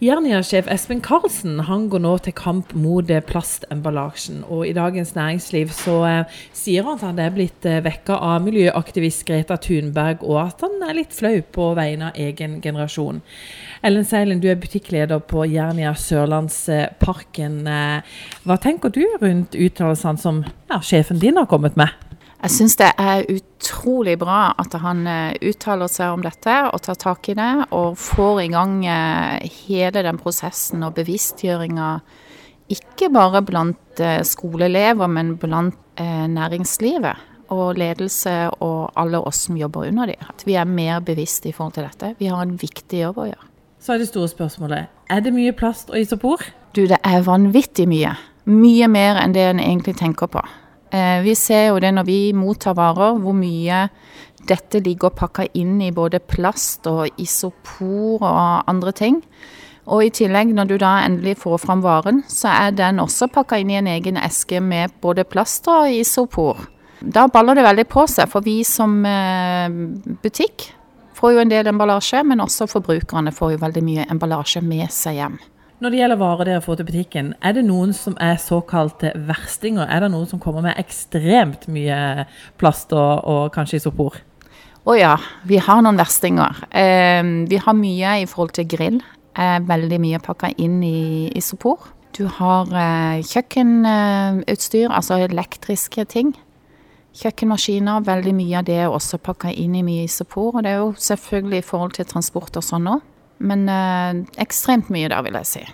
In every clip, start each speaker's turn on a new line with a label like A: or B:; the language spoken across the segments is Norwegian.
A: Jernia-sjef Espen Karlsen han går nå til kamp mot eh, plastemballasjen. Og I Dagens Næringsliv så eh, sier han at han er blitt eh, vekka av miljøaktivist Greta Thunberg, og at han er litt flau på vegne av egen generasjon. Ellen Seilen, du er butikkleder på Jernia Sørlandsparken. Eh, hva tenker du rundt uttalelsene som ja, sjefen din har kommet med?
B: Jeg syns det er utrolig bra at han eh, uttaler seg om dette og tar tak i det, og får i gang eh, hele den prosessen og bevisstgjøringa. Ikke bare blant eh, skoleelever, men blant næringslivet og ledelse og alle oss som jobber under dem. At vi er mer bevisste i forhold til dette. Vi har en viktig jobb å gjøre.
A: Så er det store spørsmålet, er det mye plast og isopor?
B: Du, det er vanvittig mye. Mye mer enn det en egentlig tenker på. Eh, vi ser jo det når vi mottar varer, hvor mye dette ligger pakka inn i både plast og isopor og andre ting. Og i tillegg, når du da endelig får fram varen, så er den også pakka inn i en egen eske med både plast og isopor. Da baller det veldig på seg, for vi som eh, butikk får jo en del emballasje, men også forbrukerne får jo veldig mye emballasje med seg hjem.
A: Når det gjelder varer dere får til butikken, er det noen som er såkalte verstinger? Er det noen som kommer med ekstremt mye plast og, og kanskje isopor?
B: Å ja, vi har noen verstinger. Eh, vi har mye i forhold til grill. Eh, veldig mye pakka inn i isopor. Du har eh, kjøkkenutstyr, altså elektriske ting. Kjøkkenmaskiner, veldig mye av det er også pakka inn i mye isopor. Og det er jo selvfølgelig i forhold til transport og sånn òg. Men eh, ekstremt mye der, vil jeg si.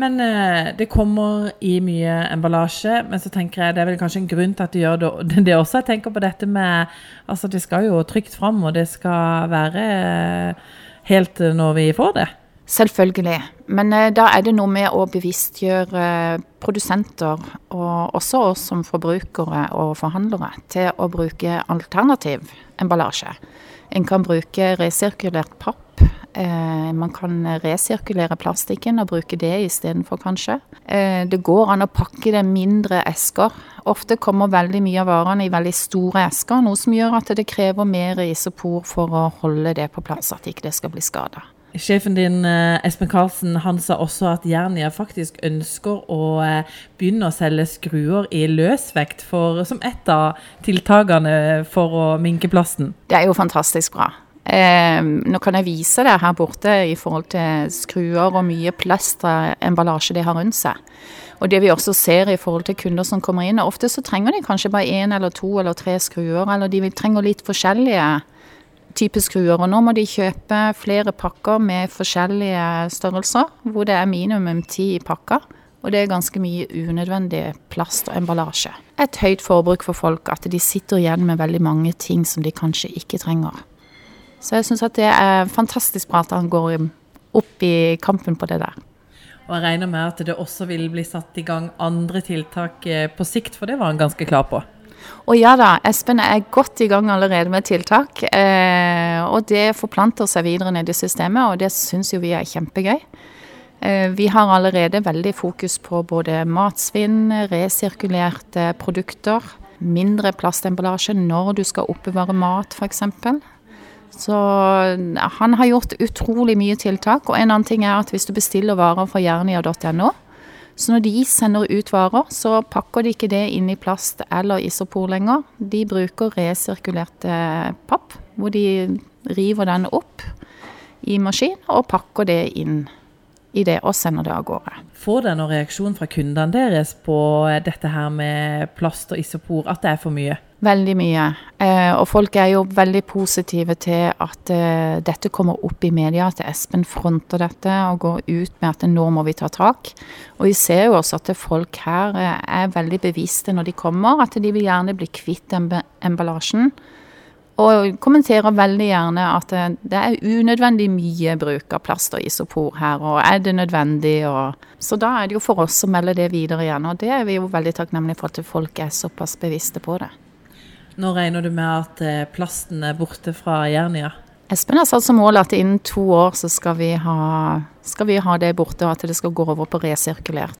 A: Men eh, det kommer i mye emballasje, men så tenker jeg det er vel kanskje en grunn til at de gjør det, det også. Jeg tenker på dette med Altså, det skal jo trygt fram, og det skal være eh, helt når vi får det.
B: Selvfølgelig. Men eh, da er det noe med å bevisstgjøre produsenter, og også oss som forbrukere og forhandlere, til å bruke alternativ emballasje. En kan bruke resirkulert papp Eh, man kan resirkulere plastikken og bruke det istedenfor, kanskje. Eh, det går an å pakke det mindre esker. Ofte kommer veldig mye av varene i veldig store esker, noe som gjør at det krever mer isopor for å holde det på plass, at ikke det skal bli skada.
A: Sjefen din, eh, Espen Karlsen, han sa også at Jernia faktisk ønsker å eh, begynne å selge skruer i løsvekt for, som et av tiltakene for å minke plasten.
B: Det er jo fantastisk bra. Eh, nå kan jeg vise det her borte i forhold til skruer og mye plastemballasje de har rundt seg. Og det vi også ser i forhold til kunder som kommer inn, ofte så trenger de kanskje bare én eller to eller tre skruer, eller de trenger litt forskjellige typer skruer. Og nå må de kjøpe flere pakker med forskjellige størrelser, hvor det er minimum ti i pakka. Og det er ganske mye unødvendig plast og emballasje. Et høyt forbruk for folk, at de sitter igjen med veldig mange ting som de kanskje ikke trenger. Så jeg syns at det er fantastisk bra at han går opp i kampen på det der.
A: Og jeg regner med at det også vil bli satt i gang andre tiltak eh, på sikt, for det var han ganske klar på.
B: Og ja da, Espen er godt i gang allerede med tiltak. Eh, og det forplanter seg videre ned i systemet, og det syns jo vi er kjempegøy. Eh, vi har allerede veldig fokus på både matsvinn, resirkulerte produkter, mindre plastemballasje når du skal oppbevare mat f.eks. Så han har gjort utrolig mye tiltak. Og en annen ting er at hvis du bestiller varer fra jernia.no, så når de sender ut varer, så pakker de ikke det inn i plast eller isopor lenger. De bruker resirkulert papp, hvor de river den opp i maskin og pakker det inn i det og sender det av gårde.
A: Får dere noen reaksjon fra kundene deres på dette her med plast og isopor, at det er for mye?
B: Veldig mye. Eh, og folk er jo veldig positive til at eh, dette kommer opp i media, at Espen fronter dette og går ut med at nå må vi ta tak. Og vi ser jo også at folk her eh, er veldig bevisste når de kommer, at de vil gjerne bli kvitt emballasjen. Og kommenterer veldig gjerne at det er unødvendig mye bruk av plast og isopor her, og er det nødvendig? Og så da er det jo for oss å melde det videre igjen, og det er vi jo veldig takknemlige for at folk er såpass bevisste på det.
A: Nå regner du med at eh, plasten er borte fra Jernia?
B: Espen har satt som mål at innen to år så skal vi, ha, skal vi ha det borte, og at det skal gå over på resirkulert.